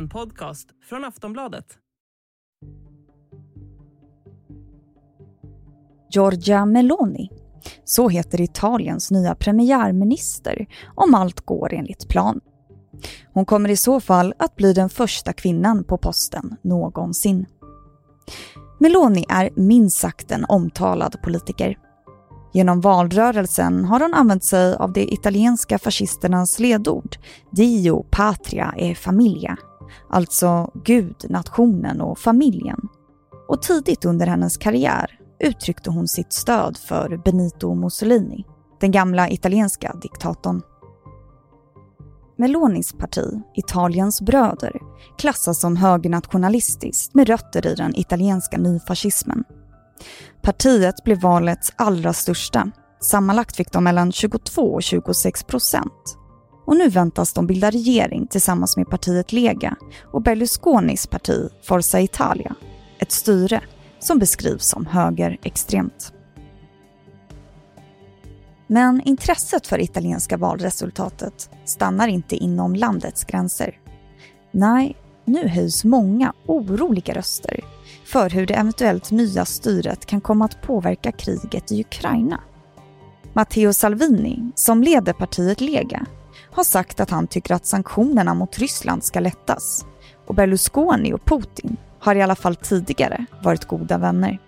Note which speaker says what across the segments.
Speaker 1: En podcast från Aftonbladet.
Speaker 2: Giorgia Meloni. Så heter Italiens nya premiärminister om allt går enligt plan. Hon kommer i så fall att bli den första kvinnan på posten någonsin. Meloni är minst sagt en omtalad politiker. Genom valrörelsen har hon använt sig av de italienska fascisternas ledord Dio, patria e famiglia, alltså Gud, nationen och familjen. Och tidigt under hennes karriär uttryckte hon sitt stöd för Benito Mussolini, den gamla italienska diktatorn. Melonis parti, Italiens bröder, klassas som högernationalistiskt med rötter i den italienska nyfascismen. Partiet blev valets allra största. Sammanlagt fick de mellan 22 och 26 procent. Och nu väntas de bilda regering tillsammans med partiet Lega och Berlusconis parti Forza Italia. Ett styre som beskrivs som högerextremt. Men intresset för italienska valresultatet stannar inte inom landets gränser. Nej, nu höjs många oroliga röster för hur det eventuellt nya styret kan komma att påverka kriget i Ukraina. Matteo Salvini, som leder partiet Lega, har sagt att han tycker att sanktionerna mot Ryssland ska lättas och Berlusconi och Putin har i alla fall tidigare varit goda vänner.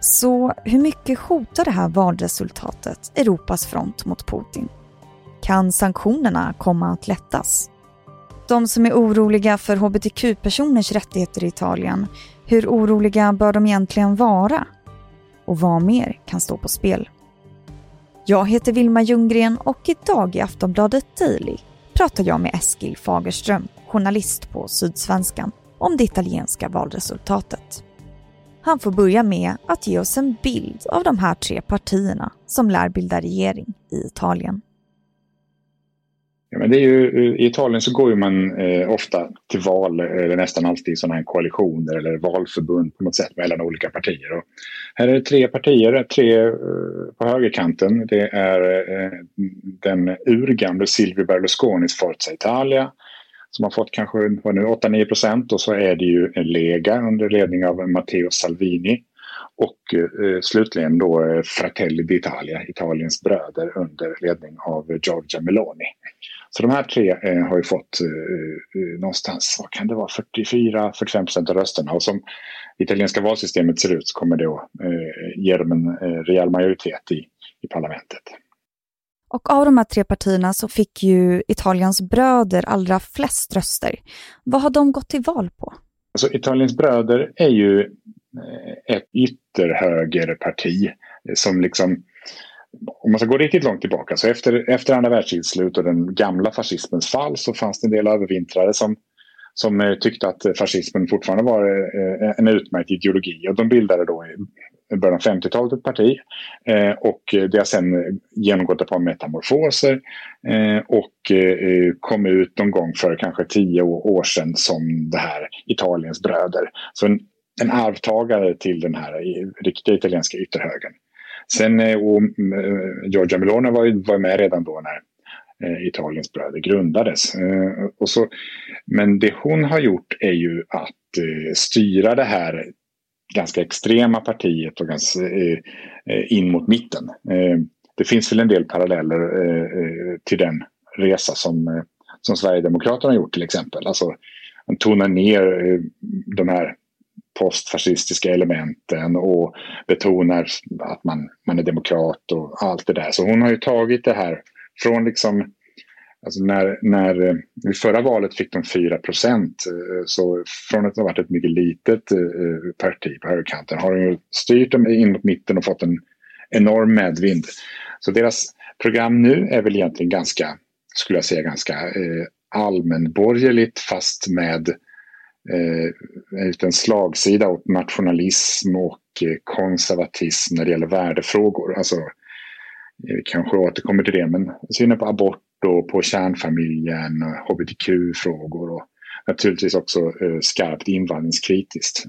Speaker 2: Så hur mycket hotar det här valresultatet Europas front mot Putin? Kan sanktionerna komma att lättas? De som är oroliga för hbtq-personers rättigheter i Italien, hur oroliga bör de egentligen vara? Och vad mer kan stå på spel? Jag heter Vilma Ljunggren och idag i Aftonbladet Daily pratar jag med Eskil Fagerström, journalist på Sydsvenskan, om det italienska valresultatet. Han får börja med att ge oss en bild av de här tre partierna som lär bilda regering i Italien.
Speaker 3: Ja, men det är ju, I Italien så går ju man eh, ofta till val, eh, eller nästan alltid i sådana här koalitioner eller valförbund på något sätt mellan olika partier. Och här är det tre partier, tre eh, på högerkanten. Det är eh, den urgamle Silvio Berlusconis Forza Italia som har fått kanske 8-9 procent och så är det ju en Lega under ledning av Matteo Salvini och eh, slutligen då eh, Fratelli d'Italia, Italiens bröder under ledning av Giorgia Meloni. Så de här tre eh, har ju fått eh, eh någonstans, vad kan det vara, 44-45 procent av rösterna och som italienska valsystemet ser ut så kommer det att eh, ge dem en eh, rejäl majoritet i, i parlamentet.
Speaker 2: Och av de här tre partierna så fick ju Italiens bröder allra flest röster. Vad har de gått till val på?
Speaker 3: Alltså, Italiens bröder är ju eh, ett ytterhögerparti som liksom om man ska gå riktigt långt tillbaka, så efter, efter andra världskrigets slut och den gamla fascismens fall så fanns det en del övervintrare som, som eh, tyckte att fascismen fortfarande var eh, en utmärkt ideologi. Och de bildade då i början av 50-talet ett parti. Eh, och det har sen genomgått ett par metamorfoser och kom ut någon gång för kanske tio år sedan som det här Italiens bröder. Så en, en arvtagare till den här riktiga italienska ytterhögern. Sen eh, och, eh, Giorgia Meloni var, ju, var med redan då när eh, Italiens bröder grundades. Eh, och så, men det hon har gjort är ju att styra det här ganska extrema partiet och ganska, in mot mitten. det finns väl en del paralleller till den resa som, som Sverigedemokraterna har gjort till exempel. Alltså, man tonar ner de här postfascistiska elementen och betonar att man, man är demokrat och allt det där. Så hon har ju tagit det här från liksom Alltså när, när, I förra valet fick de 4 procent. Eh, så från att ha varit ett mycket litet eh, parti på högerkanten har de styrt dem in mot mitten och fått en enorm medvind. Så deras program nu är väl egentligen ganska, skulle jag säga, ganska allmänborgerligt fast med eh, en slagsida åt nationalism och eh, konservatism när det gäller värdefrågor. Alltså, vi kanske återkommer till det, men synen på abort och på kärnfamiljen, och hbtq-frågor och naturligtvis också eh, skarpt invandringskritiskt.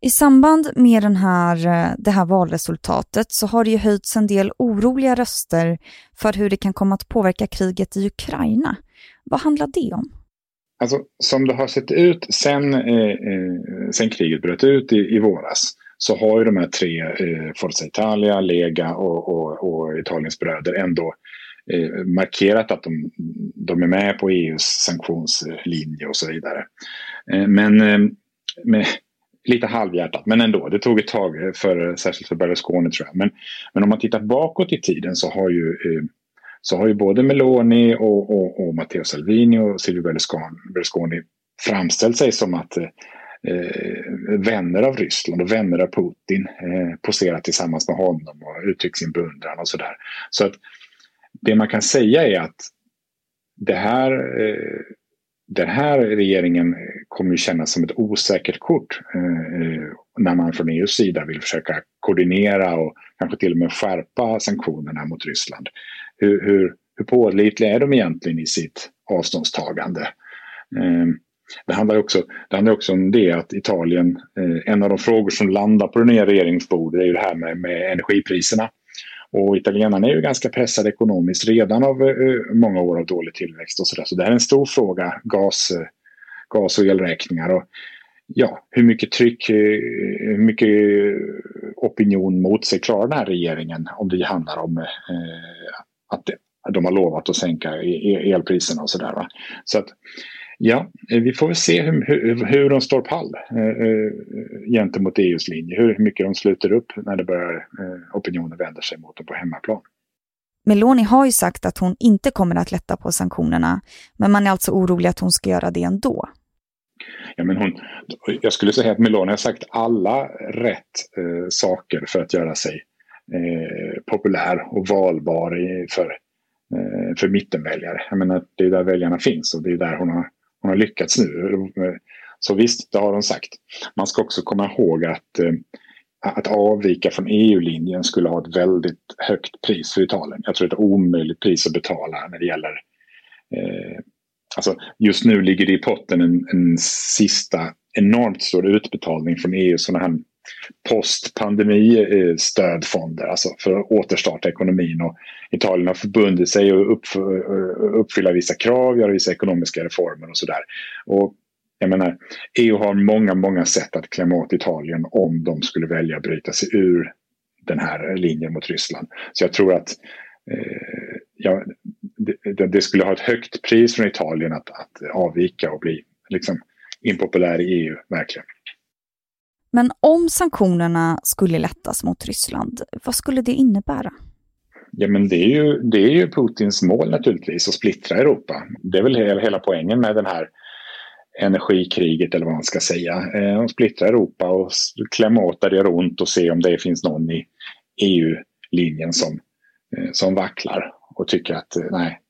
Speaker 2: I samband med den här, eh, det här valresultatet så har det ju höjts en del oroliga röster för hur det kan komma att påverka kriget i Ukraina. Vad handlar det om?
Speaker 3: Alltså som det har sett ut sen, eh, eh, sen kriget bröt ut i, i våras så har ju de här tre, eh, Forza Italia, Lega och, och, och Italiens bröder ändå eh, markerat att de, de är med på EUs sanktionslinje och så vidare. Eh, men eh, med, lite halvhjärtat, men ändå. Det tog ett tag, eh, för, särskilt för Berlusconi tror jag. Men, men om man tittar bakåt i tiden så har ju, eh, så har ju både Meloni och, och, och Matteo Salvini och Silvio Berlusconi, Berlusconi framställt sig som att eh, vänner av Ryssland och vänner av Putin eh, poserat tillsammans med honom och uttryckt sin beundran och sådär. Så att det man kan säga är att det här eh, den här regeringen kommer ju kännas som ett osäkert kort eh, när man från EUs sida vill försöka koordinera och kanske till och med skärpa sanktionerna mot Ryssland. Hur, hur, hur pålitliga är de egentligen i sitt avståndstagande? Eh, det handlar, också, det handlar också om det att Italien, eh, en av de frågor som landar på det nya regeringsbordet är ju det här med, med energipriserna. Och italienarna är ju ganska pressade ekonomiskt redan av eh, många år av dålig tillväxt och sådär. Så det är en stor fråga, gas, eh, gas och elräkningar. Och, ja, hur mycket tryck, eh, hur mycket opinion mot sig klarar den här regeringen om det handlar om eh, att de har lovat att sänka elpriserna och sådär. Så att Ja, vi får väl se hur, hur, hur de står pall eh, eh, gentemot EUs linje. Hur mycket de sluter upp när det börjar, eh, opinionen vänder sig mot dem på hemmaplan.
Speaker 2: Meloni har ju sagt att hon inte kommer att lätta på sanktionerna, men man är alltså orolig att hon ska göra det ändå.
Speaker 3: Ja, men hon, jag skulle säga att Meloni har sagt alla rätt eh, saker för att göra sig eh, populär och valbar i, för, eh, för mittenväljare. Jag menar, det är där väljarna finns och det är där hon har hon har lyckats nu. Så visst, det har hon sagt. Man ska också komma ihåg att, eh, att avvika från EU-linjen skulle ha ett väldigt högt pris för Italien. Jag tror det är ett omöjligt pris att betala när det gäller eh, Alltså, just nu ligger det i potten en, en sista enormt stor utbetalning från EU, sådana här postpandemistödfonder, alltså för att återstarta ekonomin. Och Italien har förbundit sig att eh, uppfylla vissa krav, göra vissa ekonomiska reformer och sådär. Och jag menar, EU har många, många sätt att klämma åt Italien om de skulle välja att bryta sig ur den här linjen mot Ryssland. Så jag tror att eh, ja, det, det, skulle ha ett högt pris från Italien att, att avvika och bli liksom, impopulär i EU, verkligen.
Speaker 2: Men om sanktionerna skulle lättas mot Ryssland, vad skulle det innebära?
Speaker 3: Ja, men det är, ju, det är ju Putins mål naturligtvis, att splittra Europa. Det är väl hela poängen med den här energikriget eller vad man ska säga. Eh, att splittra Europa och klämma åt där det gör ont och se om det finns någon i EU-linjen som, eh, som vacklar och tycker att eh, nej,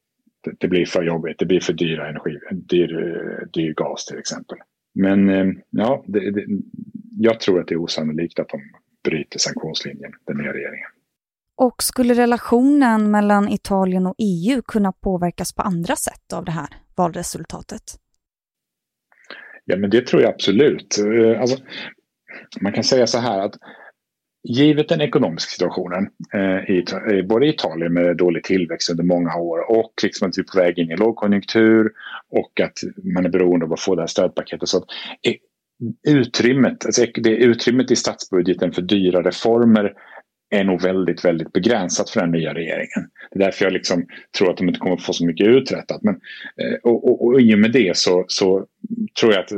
Speaker 3: det, det, blir för jobbigt, det blir för dyra energi, dyr, eh, dyr gas till exempel. Men ja, det, det, jag tror att det är osannolikt att de bryter sanktionslinjen, den nya regeringen.
Speaker 2: Och skulle relationen mellan Italien och EU kunna påverkas på andra sätt av det här valresultatet?
Speaker 3: Ja, men det tror jag absolut. Eh, alltså, man kan säga så här att givet den ekonomiska situationen eh, i, eh, både i Italien med dålig tillväxt under många år och liksom att vi är på väg in i lågkonjunktur och att man är beroende av att få det här stödpaketet. Så att, eh, utrymmet, alltså det utrymmet i statsbudgeten för dyra reformer är nog väldigt, väldigt begränsat för den nya regeringen. Det är därför jag liksom tror att de inte kommer att få så mycket uträttat. Men, eh, och, och, och i och med det så, så tror jag att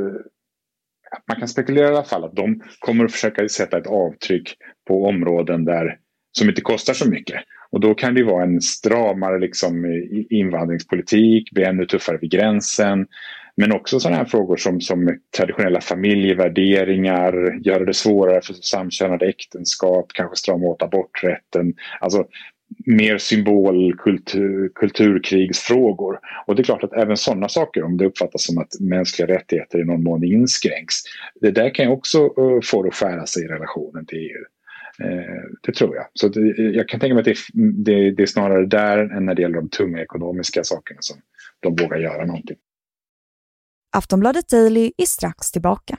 Speaker 3: man kan spekulera i alla fall att de kommer att försöka sätta ett avtryck på områden där, som inte kostar så mycket. Och då kan det vara en stramare liksom, invandringspolitik, bli ännu tuffare vid gränsen. Men också sådana här frågor som, som traditionella familjevärderingar, göra det svårare för samkönade äktenskap, kanske strama åt aborträtten. Alltså mer symbol, kultur, kulturkrigsfrågor. Och det är klart att även sådana saker, om det uppfattas som att mänskliga rättigheter i någon mån inskränks, det där kan ju också eh, få det att skära sig i relationen till EU. Eh, det tror jag. Så det, jag kan tänka mig att det, det, det, är snarare där än när det gäller de tunga ekonomiska sakerna som de vågar göra någonting.
Speaker 2: Aftonbladet Daily är strax tillbaka.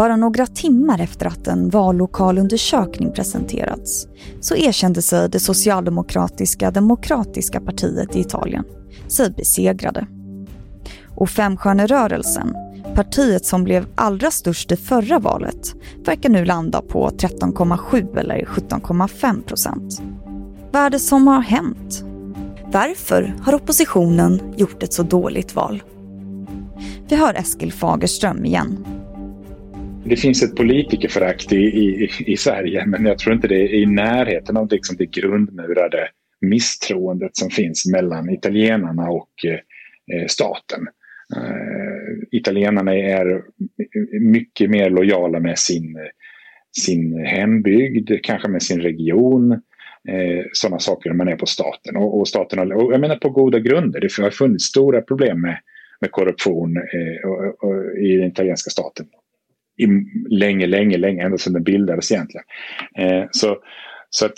Speaker 2: Bara några timmar efter att en vallokalundersökning presenterats så erkände sig det socialdemokratiska demokratiska partiet i Italien sig besegrade. Och Femstjärnerörelsen, partiet som blev allra störst i förra valet, verkar nu landa på 13,7 eller 17,5 procent. Vad är det som har hänt? Varför har oppositionen gjort ett så dåligt val? Vi hör Eskil Fagerström igen
Speaker 3: det finns ett politikerförakt i, i, i Sverige men jag tror inte det är i närheten av liksom det grundmurade misstroendet som finns mellan italienarna och eh, staten. Eh, italienarna är mycket mer lojala med sin, sin hembygd, kanske med sin region. Eh, sådana saker när man är på staten. Och, och staten har, och jag menar på goda grunder. Det har funnits stora problem med, med korruption eh, och, och, i den italienska staten i länge, länge, länge, ända sedan den bildades egentligen. Eh, så, så att,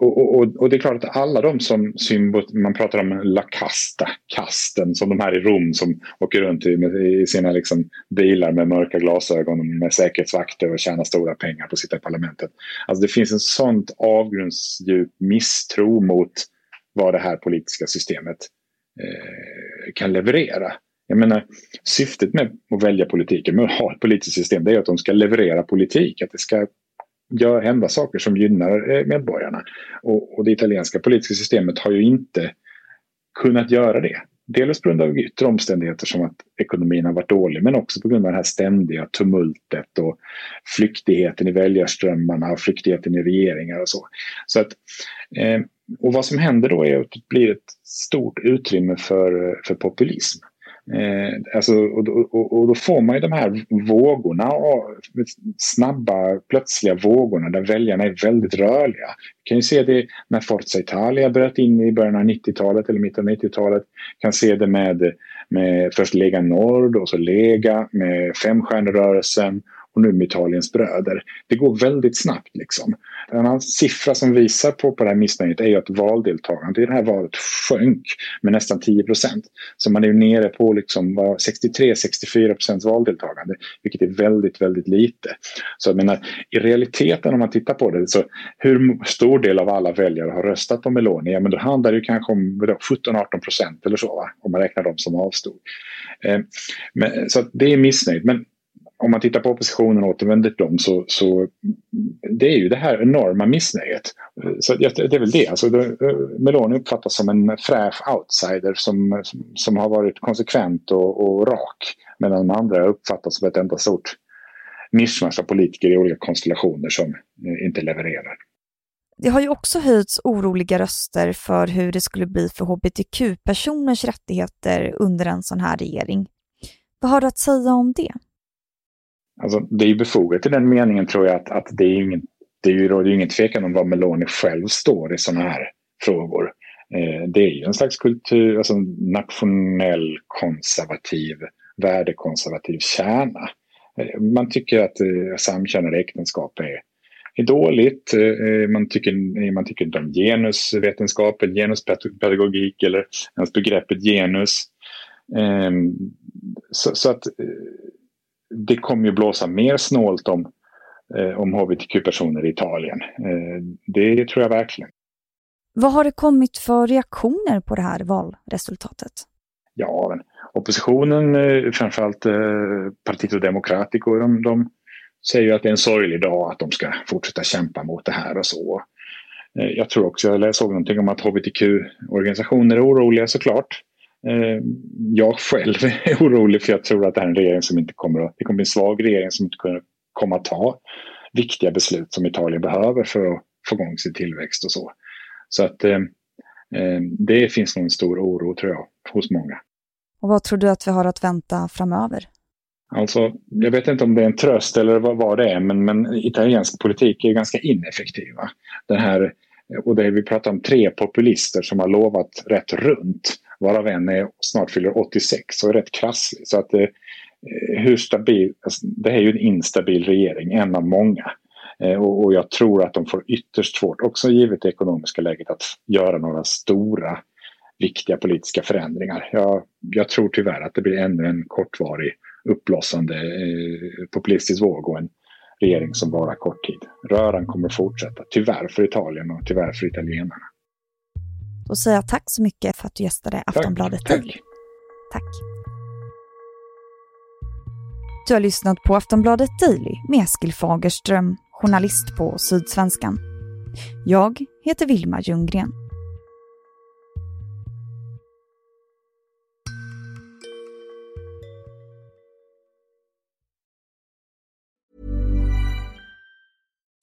Speaker 3: och, och, och, det är klart att alla de som symbol, man pratar om La Casta, kasten, som de här i Rom som åker runt i, i sina liksom bilar med mörka glasögon med säkerhetsvakter och tjänar stora pengar på att sitta i parlamentet. Alltså det finns en sånt avgrundsdjup misstro mot vad det här politiska systemet eh, kan leverera. Jag menar, syftet med att välja politiken, med att ha ett politiskt system, det är att de ska leverera politik. Att det ska göra, hända saker som gynnar eh, medborgarna. Och, och det italienska politiska systemet har ju inte kunnat göra det. Dels på grund av yttre omständigheter som att ekonomin har varit dålig men också på grund av det här ständiga tumultet och flyktigheten i väljarströmmarna och flyktigheten i regeringar och så. så att, eh, och vad som händer då är att det blir ett stort utrymme för, eh, för populism. Eh, alltså, och, och, och, då får man ju de här vågorna, snabba plötsliga vågorna där väljarna är väldigt rörliga. Vi kan ju se det när Forza Italia bröt in i början av 90-talet eller mitten av 90-talet. kan se det med, med först Lega Nord och så Lega med Femstjärnerörelsen och nu med Italiens bröder. Det går väldigt snabbt liksom. En annan siffra som visar på, på det här missnöjet är ju att valdeltagandet i det här valet sjönk med nästan 10 procent. Så man är ju nere på liksom 63-64 procents valdeltagande, vilket är väldigt, väldigt lite. Så jag menar, i realiteten om man tittar på det, så hur stor del av alla väljare har röstat på Meloni? Ja, men då handlar det ju kanske om 17-18 procent eller så, va? om man räknar dem som avstod. Eh, men, så det är missnöjd. Men om man tittar på oppositionen och återvänder till dem så, så det är ju det här enorma missnöjet. Så det är väl det. Alltså det, eh, Meloni uppfattas som en fräsch outsider som, som, har varit konsekvent och, och, rak. Medan de andra uppfattas som ett enda stort mischmasch av politiker i olika konstellationer som eh, inte levererar.
Speaker 2: Det har ju också höjts oroliga röster för hur det skulle bli för hbtq-personers rättigheter under en sån här regering. Vad har du att säga om det?
Speaker 3: Alltså, det är ju befogat i den meningen tror jag att, att det, är ingen, det är ju det är ingen tvekan om vad Meloni själv står i sådana här frågor. Eh, det är ju en slags kultur, alltså nationell konservativ, värdekonservativ kärna. Eh, man tycker att eh, samkönade äktenskap är, är dåligt. Eh, eh man, tycker, eh, man tycker inte om genusvetenskap, eller genuspedagogik eller ens begreppet genus. Eh, så, så att eh, det kommer ju blåsa mer snålt om, eh, om hbtq-personer i Italien. Eh, det tror jag verkligen.
Speaker 2: Vad har det kommit för reaktioner på det här valresultatet?
Speaker 3: Ja, men oppositionen, eh, framförallt Partito Democratico, de, de säger att det är en sorglig dag att de ska fortsätta kämpa mot det här och så. Jag tror också, jag såg någonting om att hbtq-organisationer är oroliga såklart. Eh, jag själv är orolig för jag tror att det här är en regering som inte kommer att, det kommer bli en svag regering som inte kommer att ta viktiga beslut som Italien behöver för att få igång sin tillväxt och så. Så att eh, eh, det finns nog en stor oro tror jag hos många.
Speaker 2: Och vad tror du att vi har att vänta framöver?
Speaker 3: Alltså, jag vet inte om det är en tröst eller vad, vad det är, men, men italiensk politik är ganska ineffektiv. Den här, och det vi pratar om tre populister som har lovat rätt runt, varav en är, snart fyller 86 och är rätt krasslig. Så att det, eh, hur stabil, alltså, det är ju en instabil regering, en av många. Eh, och, och jag tror att de får ytterst svårt, också givet det ekonomiska läget, att göra några stora viktiga politiska förändringar. Jag, jag tror tyvärr att det blir ännu en kortvarig uppblossande eh, populistisk våg och en regering som varar kort tid. Röran kommer fortsätta, tyvärr för Italien och tyvärr för italienarna.
Speaker 2: Då säger jag tack så mycket för att du gästade Aftonbladet
Speaker 3: tack, tack.
Speaker 2: tack. Du har lyssnat på Aftonbladet Daily med Eskil Fagerström, journalist på Sydsvenskan. Jag heter Vilma Ljunggren.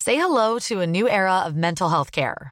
Speaker 4: Say hello to a new era of mental health care.